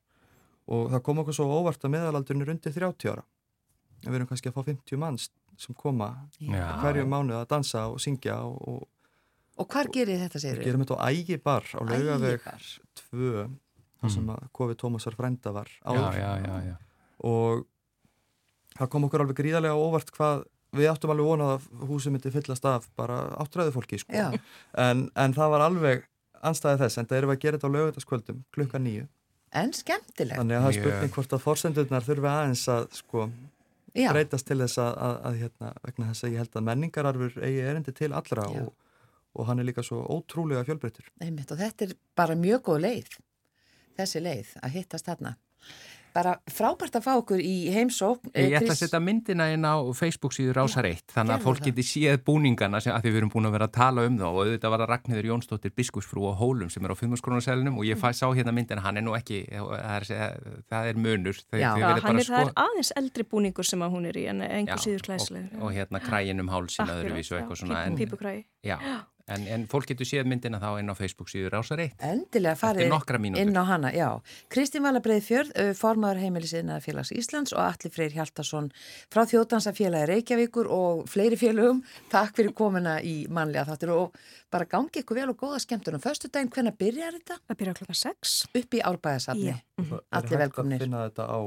og það kom okkur svo óvart að meðalaldurinn er undir 30 ára en við erum kannski að fá 50 manns sem koma Já. hverju mánu að dansa og syngja og, og, hvar gerir þetta sér? Við gerum þetta á Ægibar á laugaveg 2 þar sem að Kofi Tómasar frænda var áður já, já, og það kom okkur alveg gríðarlega óvart hvað við áttum alveg vonað að húsum myndi fyllast af bara áttræðu fólki sko. en, en það var alveg anstæði þess, en það eru að gera þetta á lögutaskvöldum klukka nýju. En skemmtilegt. Þannig að það er spurning hvort að fórsendurnar þurfi aðeins að sko Já. breytast til þess að, að, að hérna, vegna þess að ég held að menningararfur eigi erindi til allra og, og hann er líka svo ótrúlega fjölbreytur. Einmitt og þetta er bara mjög góð leið, þessi leið að hittast þarna. Bara frábært að fá okkur í heimsókn. Ég ætla að setja myndina inn á Facebook síður Rásar 1 þannig að fólk geti séð búningana sem að því við erum búin að vera að tala um þá. Og auðvitað var að Ragnhildur Jónsdóttir biskusfrú á Hólum sem er á 5. skrónarsælunum og ég fæ, sá hérna myndina, hann er nú ekki það er, það er munur. Þau, Já, Já hann er, sko... er aðeins eldri búningur sem að hún er í en engur síður klæslega og, og hérna kræin um hálsin öðruvísu eitthvað svona Pípukræi En, en fólk getur séð myndina þá inn á Facebook síður ásar eitt. Endilega farið inn á hana, já. Kristín Vala Breiðfjörð, ö, formaður heimilisina félags Íslands og Alli Freyr Hjaltarsson frá Þjóðdansafélagi Reykjavíkur og fleiri félögum. Takk fyrir komuna í mannlega þáttir og bara gangi ykkur vel og góða skemmtunum. Föstu daginn, hvenna byrjar þetta? Það byrja klokkan 6. Upp í árbæðasafni. Já. Það er Allir hægt að velkomnir. finna þetta á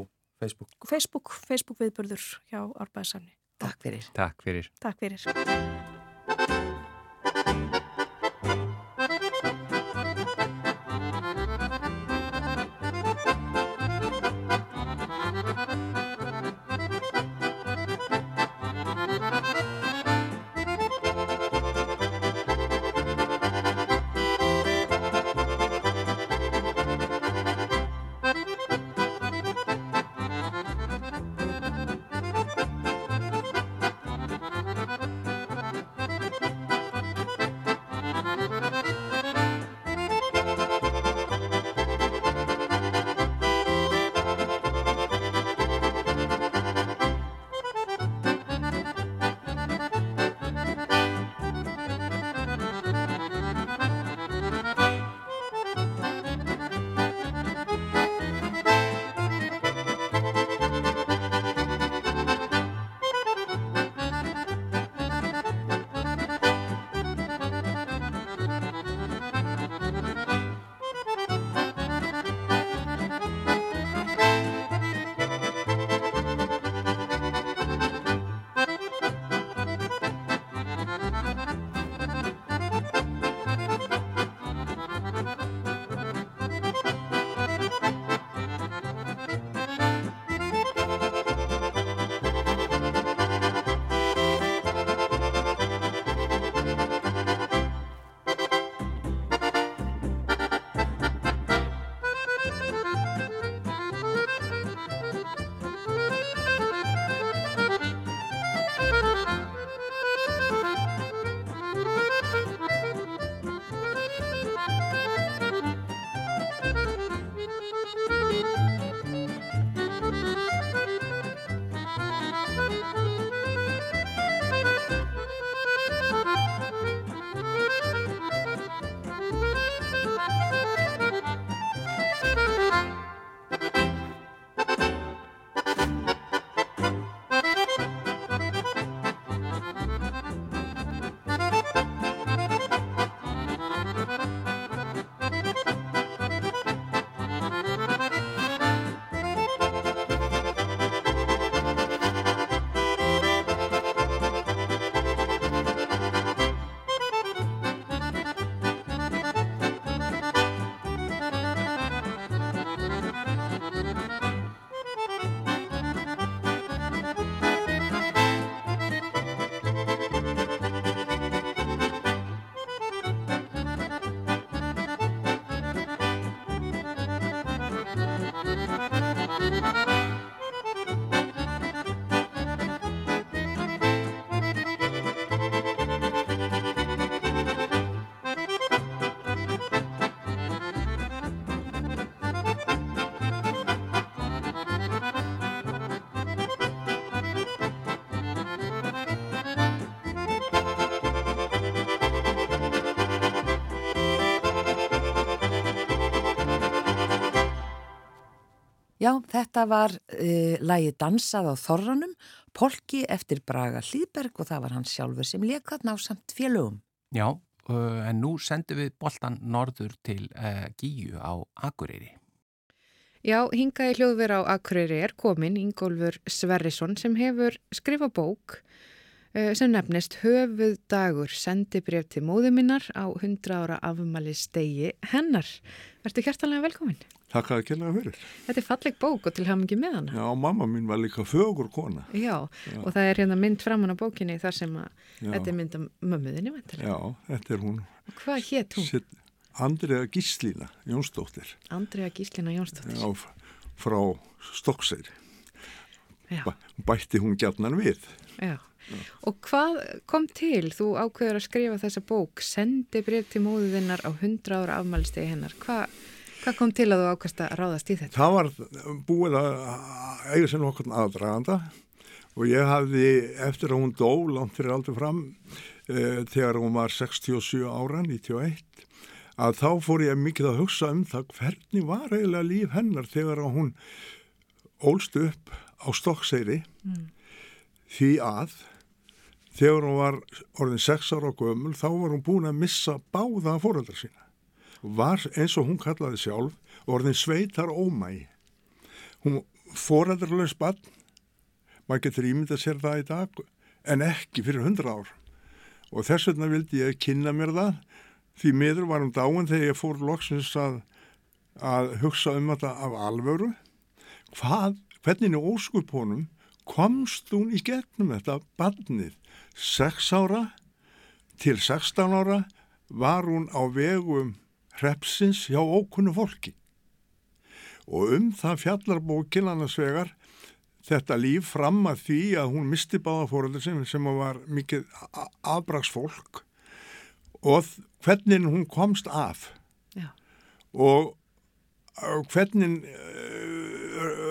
Facebook. Facebook, Facebook viðburður hjá Árbæðisafni. Takk fyrir. Takk fyrir. Takk fyrir. Já, þetta var uh, lagi dansað á Þorranum, Polki eftir Braga Hlýðberg og það var hann sjálfur sem lekat ná samt félögum. Já, uh, en nú sendum við boltan norður til uh, Gíu á Akureyri. Já, hingaði hljóðver á Akureyri er komin Ingólfur Sverrisson sem hefur skrifað bók sem nefnist Höfuð dagur sendibref til móðu minnar á 100 ára afmæli stegi hennar. Vertu hjertalega velkomin. Takk að kella fyrir. Þetta er falleg bók og til hafingi með hana. Já, mamma mín var líka fögur kona. Já, Já. og það er hérna mynd framan á bókinni þar sem að Já. þetta er mynd af mömmuðinni. Já, þetta er hún. Og hvað hétt hún? Sitt, Andrea Gíslína Jónsdóttir. Andrea Gíslina Jónsdóttir. Já, frá Stokkseyri. Bætti hún gjarnan við. Já. Og hvað kom til? Þú ákveður að skrifa þessa bók, sendi breyf til móðuðinnar á 100 ára afmælstegi hennar. Hva, hvað kom til að þú ákvæmst að ráðast í þetta? Það var búið að eiga sér nokkurn aðdraganda og ég hafði eftir að hún dó langt fyrir aldrei fram uh, þegar hún var 67 ára, 91, að þá fór ég mikið að hugsa um það hvernig var eiginlega líf hennar þegar hún ólst upp á Stokkseyri því að þegar hún var orðin 6 ára og gömul þá var hún búin að missa báða fóreldra sína. Var eins og hún kallaði sjálf orðin sveitar ómægi hún fóreldralaus bann maður getur ímyndað sér það í dag en ekki fyrir 100 ár. Og þess vegna vildi ég kynna mér það því miður var hún dáin þegar ég fór loksins að, að hugsa um þetta af alvöru. Hvað, hvernig í óskupunum komst hún í gegnum þetta barnið 6 ára til 16 ára var hún á vegum hrepsins hjá ókunnu fólki og um það fjallar bókin annars vegar þetta líf fram að því að hún misti báða fóröldur sem, sem var mikið afbraksfólk og hvernig hún komst af Já. og hvernig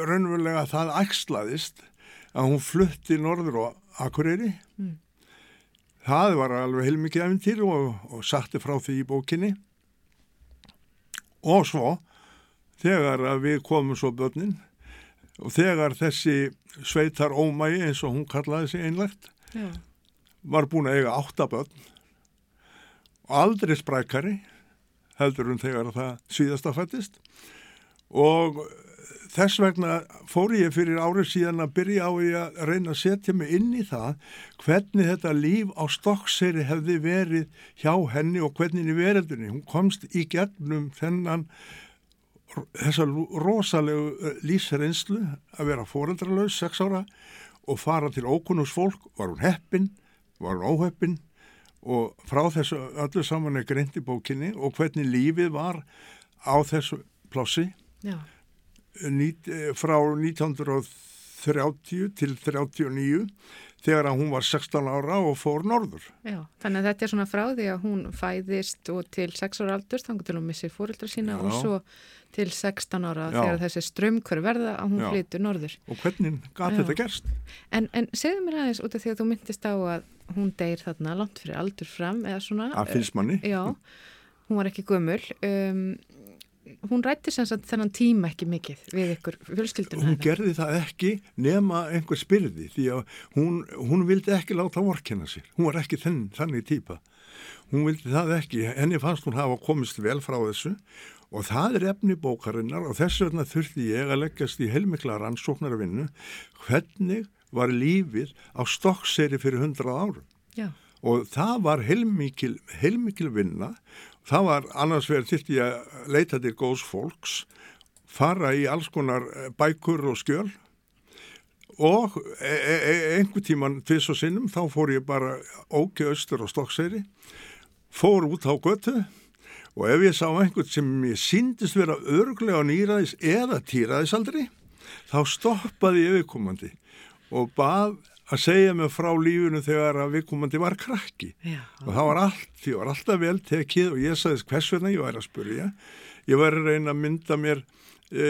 raunverulega það ægslaðist að hún flutti norður á Akureyri Mm. Það var alveg heilmikið efintýr og, og satti frá því í bókinni. Og svo þegar að við komum svo börnin og þegar þessi sveitar ómægi eins og hún kallaði sig einlegt Já. var búin að eiga átta börn. Og aldrei sprækari heldur hún þegar það síðasta fættist og þess vegna fór ég fyrir árið síðan að byrja á ég að reyna að setja mig inn í það hvernig þetta líf á stokkseri hefði verið hjá henni og hvernig í veröldunni. Hún komst í gegnum þennan þessa rosalegu lífsreynslu að vera foreldralaus sex ára og fara til ókunnus fólk, var hún heppin, var hún óheppin og frá þessu öllu saman er greint í bókinni og hvernig lífið var á þessu plássi Já. Eh, frá 1930 til 39 þegar að hún var 16 ára og fór norður. Já, þannig að þetta er svona frá því að hún fæðist og til 6 ára aldurs, þannig til hún missir fóreldra sína Já. og svo til 16 ára Já. þegar þessi strömmkvör verða að hún flytur norður. Og hvernig Já. þetta gerst? En, en segðu mér aðeins út af því að þú myndist á að hún deyr þarna langt fyrir aldur fram eða svona. Það finnst manni. Já, hún var ekki gömul. Um, hún rætti sem sagt þennan tíma ekki mikið við ykkur fjölskylduna. Hún gerði það ekki nema einhver spyrði því að hún, hún vildi ekki láta vorkenna sér. Hún var ekki þenn, þannig típa. Hún vildi það ekki. Henni fannst hún hafa komist vel frá þessu og það er efni bókarinnar og þess vegna þurfti ég að leggjast í heilmikla rannsóknarvinnu hvernig var lífið á stokkseri fyrir hundrað árum. Já, og það var heilmikil, heilmikil vinna það var annars verið þyrfti ég að leita til góðs fólks fara í alls konar eh, bækur og skjöl. Og e e e einhver tíman tvis og sinnum þá fór ég bara óki austur á Stokkseyri fór út á götu og ef ég sá einhvern sem ég síndist vera örglega nýraðis eða týraðis aldrei þá stoppaði ég viðkomandi og bað að segja mig frá lífinu þegar að viðkomandi var krakki já, og það var allt, því var alltaf vel tekið og ég sagðist hvers vegna ég væri að spurja ég væri að reyna að mynda mér e,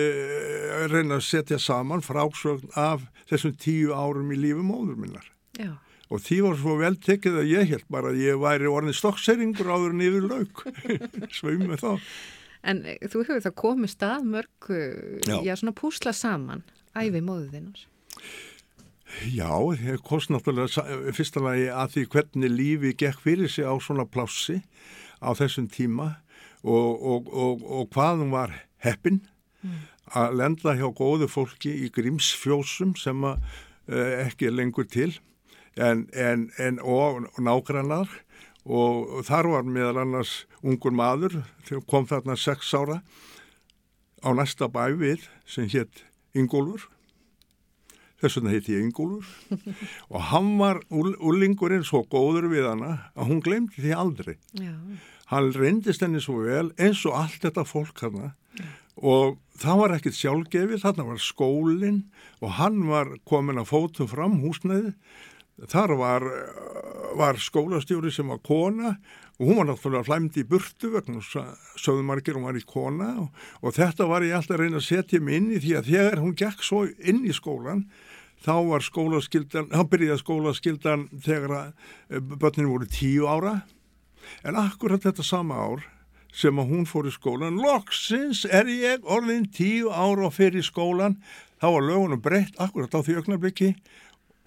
reyna að setja saman frásögn af þessum tíu árum í lífi móður minnar já. og því var svo vel tekið að ég held bara að ég væri orðin stokkseringur áður en yfir lauk svömi með þá En eh, þú hefur það komið stað mörg, já. Já. já, svona púsla saman, æfi móðu þinnar. Já, ég kost náttúrulega fyrsta lagi að því hvernig lífi gekk fyrir sig á svona plássi á þessum tíma og, og, og, og hvað hún var heppin. Að lenda hjá góðu fólki í grímsfjósum sem að, uh, ekki er lengur til en, en, en, og, nágrannar. Og, þar var meðal annars ungur maður kom þarna sex ára á næsta bæ við sem hétt Ingólfur þess vegna heiti ég Ingólfur. Og hann var úlingurinn svo góður við hana að hún glemdi því aldrei. Já, hann reyndist henni svo vel eins og allt þetta fólk hana og það var ekkit sjálfgefið þarna var skólinn og hann var komin að fótum fram húsnæði þar var, var skólastjóri sem var kona og hún var náttúrulega hlæmdi í burtu vegna sögðum margir hún var í kona. Og, og þetta var ég alltaf að reyna að setja mig inn í því að þegar hún gekk svo inn í skólan þá var skólaskildan, þá byrjaði skólaskildan þegar eh, börnin voru tíu ára. En akkurat þetta sama ár sem að hún fór í skólan loksins er ég orðin tíu ára og fyrir skólan þá var lögunum breytt akkurat á því ögnarbyggi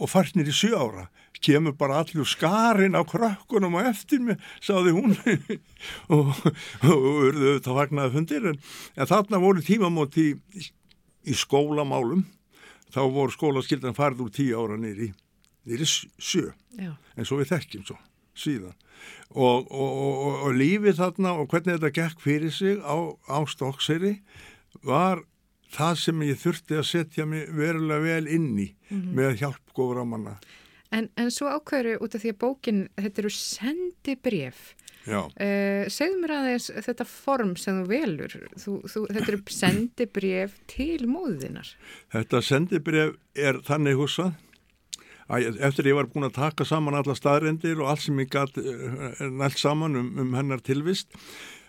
og farnir í sjö ára. Kemur bara allir skarinn á krökkunum og eftir mig, sáði hún. Og, þetta fagnaði fundir en, en þarna voru tímamót í, í skólamálum þá voru skólaskildan farið úr tíu ára nýri nýri sjö Já. en svo við þekkjum svo síðan og, og, og, og lífið þarna og hvernig þetta gekk fyrir sig á, á stokkseri var það sem ég þurfti að setja mig verulega vel inn í með hjálp góður á manna En, en svo ákveður út af því að bókin, þetta eru sendi bref. Uh, segðu mér aðeins þetta form sem þú velur. Þú, þú, þetta eru sendi bref til móðinar. þetta sendibref er þannig húsað að eftir ég var búin að taka saman alla staðrendir og allt sem ég gætt nælt saman um, um hennar tilvist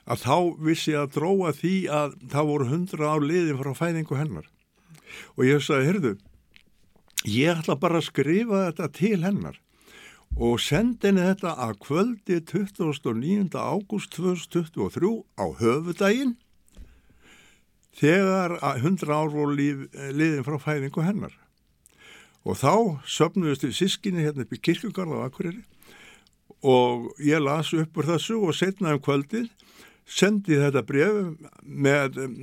að þá vissi ég að dróa því að það voru hundra á liðin frá fæðingu hennar og ég sagði, heyrðu ég ætla bara að skrifa þetta til hennar og sendi henni þetta að kvöldi 29. ágúst 2023 á höfudaginn þegar að 100 ár voru líf, liðin frá fæðingu hennar. Og þá söfnuðist við sískinni hérna upp í kirkugarða á Akureyri og ég las upp úr þessu og setna um kvöldið sendi þetta bref með um,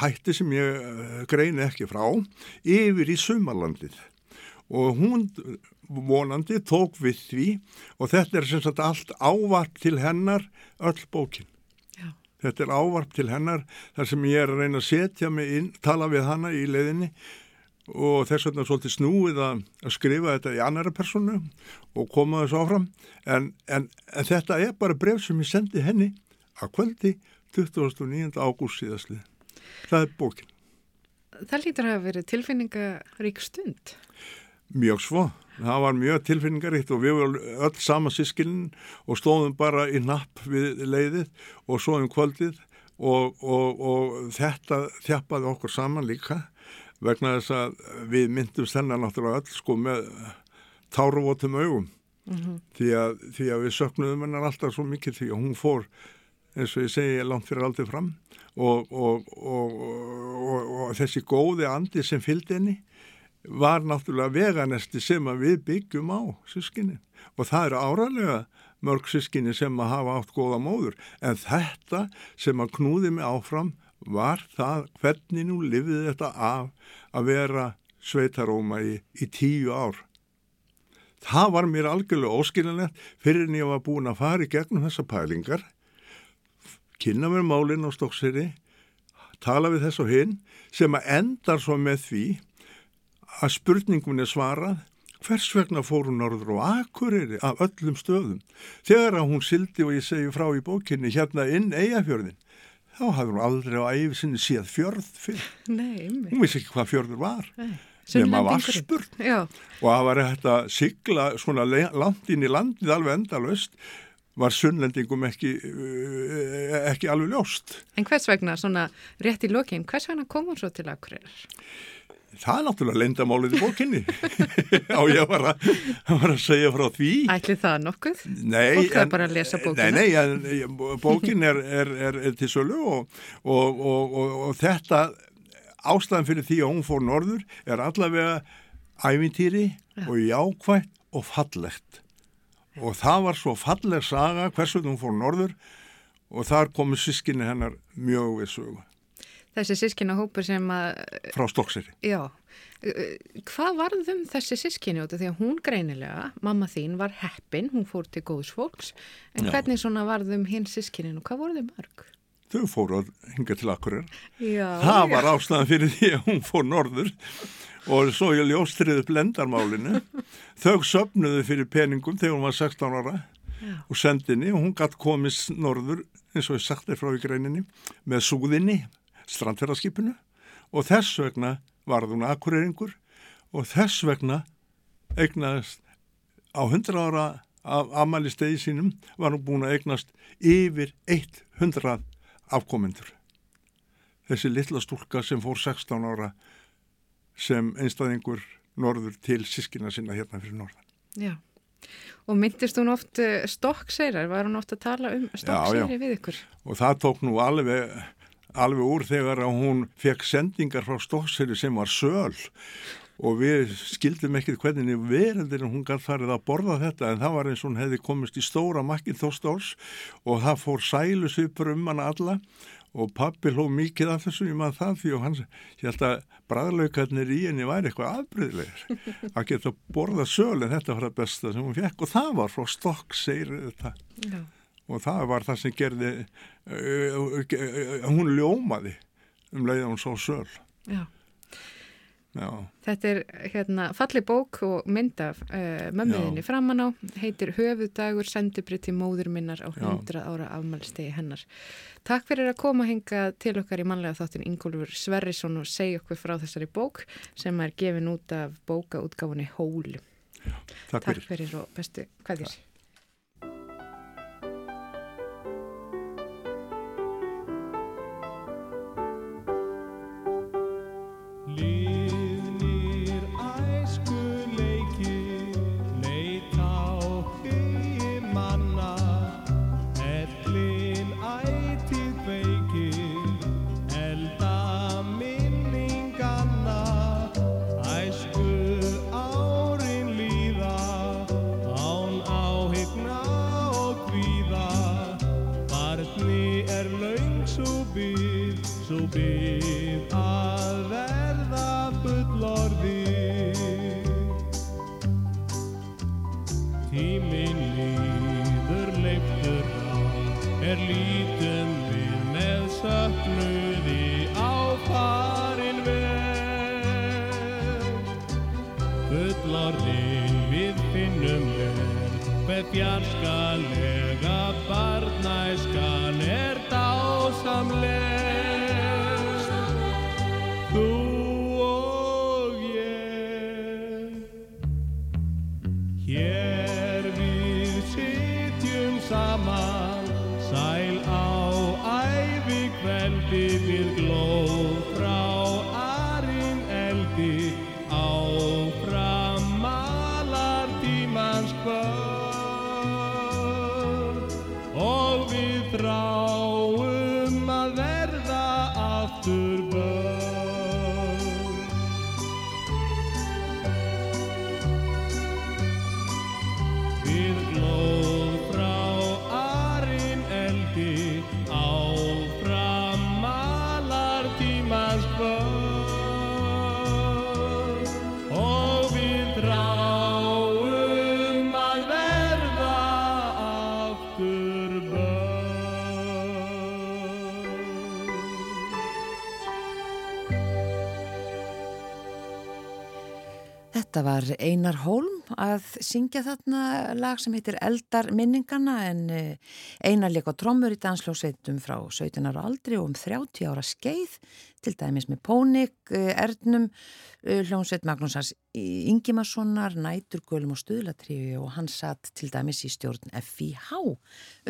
hætti sem ég eh, greini ekki frá yfir í sumarlandið og hún vonandi tók við því og þetta er sem sagt allt ávarp til hennar öll bókin. Já. Þetta er ávarp til hennar þar sem ég er að reyna að setja mig inn, tala við hana í leiðinni og þess vegna svolítið snúið að, að skrifa þetta í annara personu og koma þessu áfram en, en, en þetta er bara bref sem ég sendi henni að kvöldi 29. ágúst síðastlið. Það er bókin. Það lítur að hafa verið tilfinningarík stund. Mjög svo. Það var mjög tilfinningaríkt og við varum öll sama sískilin og stóðum bara í napp við leiðið og svo um kvöldið og, og, og þetta þjappaði okkur saman líka vegna þess að við myndumst hennar náttúrulega öll sko með táruvotum augum því, að, því að við söknuðum hennar alltaf svo mikið því að hún fór eins og ég segi langt fyrir aldrei fram og, og, og, og þessi góði andi sem fylgdi henni var náttúrulega veganesti sem við byggjum á sískinni og það eru áralega mörg sískinni sem að hafa átt góða móður en þetta sem að knúði mig áfram var það hvernig nú lifið þetta af að vera sveitaróma í, í tíu ár. Það var mér algjörlega óskilinlegt fyrir en ég var búin að fara í gegnum þessa pælingar, kynna mér málinn á stokkseri, tala við þess og hinn sem að endar svo með því að spurningun er svarað hvers vegna fór hún norður og akureyri af öllum stöðum. Þegar að hún sildi og ég segi frá í bókinni hérna inn eigafjörðin, þá hafði hún aldrei á æfi sinni síðan fjörð fyrir. Nei, einmitt. Hún vissi ekki hvað fjörður var. Nei. Nema. Já, Og það var að sigla svona langt inn í landið alveg endalaust var sunnlendingum ekki, uh, ekki alveg ljóst. en hvers vegna, svona rétt í lokin, hvers vegna kom hún svo til Akureyrar? Það er náttúrulega lendamálið í bókinni. Já, ég var að, var að segja frá því. Ætli það nokkuð? Nei, Fólk en- bara að lesa bókina. Nei, nei, en, bókin er, er, er, er til sölu og, og, og, og, þetta ástæðan fyrir því að hún fór norður er allavega ævintýri og jákvætt og fallegt. Og það var svo falleg saga hversu hún fór norður og þar komu sískinni hennar mjög við sögu Þessi sískina hópur sem að, frá Stokkseri. já, uh, hvað varðum þessi af því að hún greinilega, mamma þín var heppin, hún fór til góðs fólks, en Já. hvernig svona varðum hinn sískinin og hvað voru þau mörg? Þau fóru að hinga til Akureyrar. Já, Það var ástæðan fyrir því að hún fór norður og svo ég ljóstriði upp lendarmálinu. Þau söfnuðu fyrir peningum þegar hún var 16 ára og sendinni og hún gatt komist norður eins og ég sagt þér frá í greininni með súðinni, strandferðarskipinu og þess vegna varð hún akureyringur og þess vegna eignaðist á 100 ára af amali stegi sínum var hún búin að eignast yfir 100 afkomendur þessi litla stúlka sem fór 16 ára sem einstæðingur norður til sískina sinna hérna fyrir norðan. Já. Og myndist hún oft uh, stokkseirar? Var hún oft að tala um stokkseiri við ykkur? Og það tók nú alveg, alveg úr þegar að hún fekk sendingar frá stokkseri sem var söl. Og við skildum ekkert hvernig verðindir hún gæti farið að borða þetta en það var eins og hún hefði komist í stóra makkin þóstáls og það fór sælusvipur um hann alla. Og pappi hló mikið af þessu ég maður það því og hann held að bræðlaukarnir í henni væri eitthvað afbreyðilegir að geta borða söl en þetta var það besta sem hún fekk og það var frá stokk segir þetta. Já. Og það var það sem gerði uh, uh, uh, hún ljómaði um leiða hún svo söl Já Já. Þetta er hérna falli bók og mynd af uh, mömmuðinni framann á, heitir Höfudagur sendibrið til móður minnar á 100 ára afmælstegi hennar. Takk fyrir að koma hinga til okkar í manlega þáttin Ingólfur Sverrisson og segja okkur frá þessari bók sem er gefin út af bókaútgáfunni Hólu. Já, takk, takk fyrir. fyrir og bestu hvaðir. Þetta var Einar Hólm að syngja þarna lag sem heitir Eldar minningarna en eh, Einar leik á trommur í danslósveitum frá 17 ára aldri og um 30 ára skeið til dæmis með Pónik, eh, Erdnum, eh, hljómsveit Magnúsars Ingimarssonar, Næturgölum og Stuðlatriði og hann satt til dæmis í stjórn FIH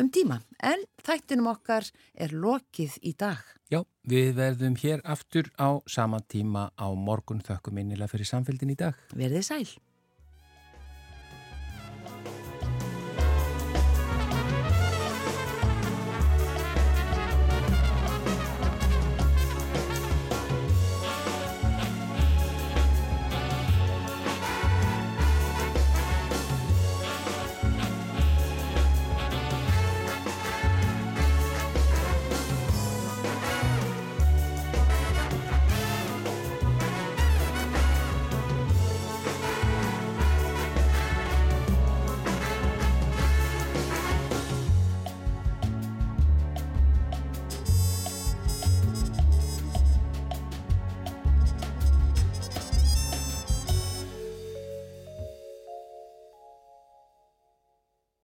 um tíma. En þættinum okkar er lokið í dag. Já, við verðum hér aftur á sama tíma á morgun þökkum innilega fyrir samfélgin í dag. Verðið sæl.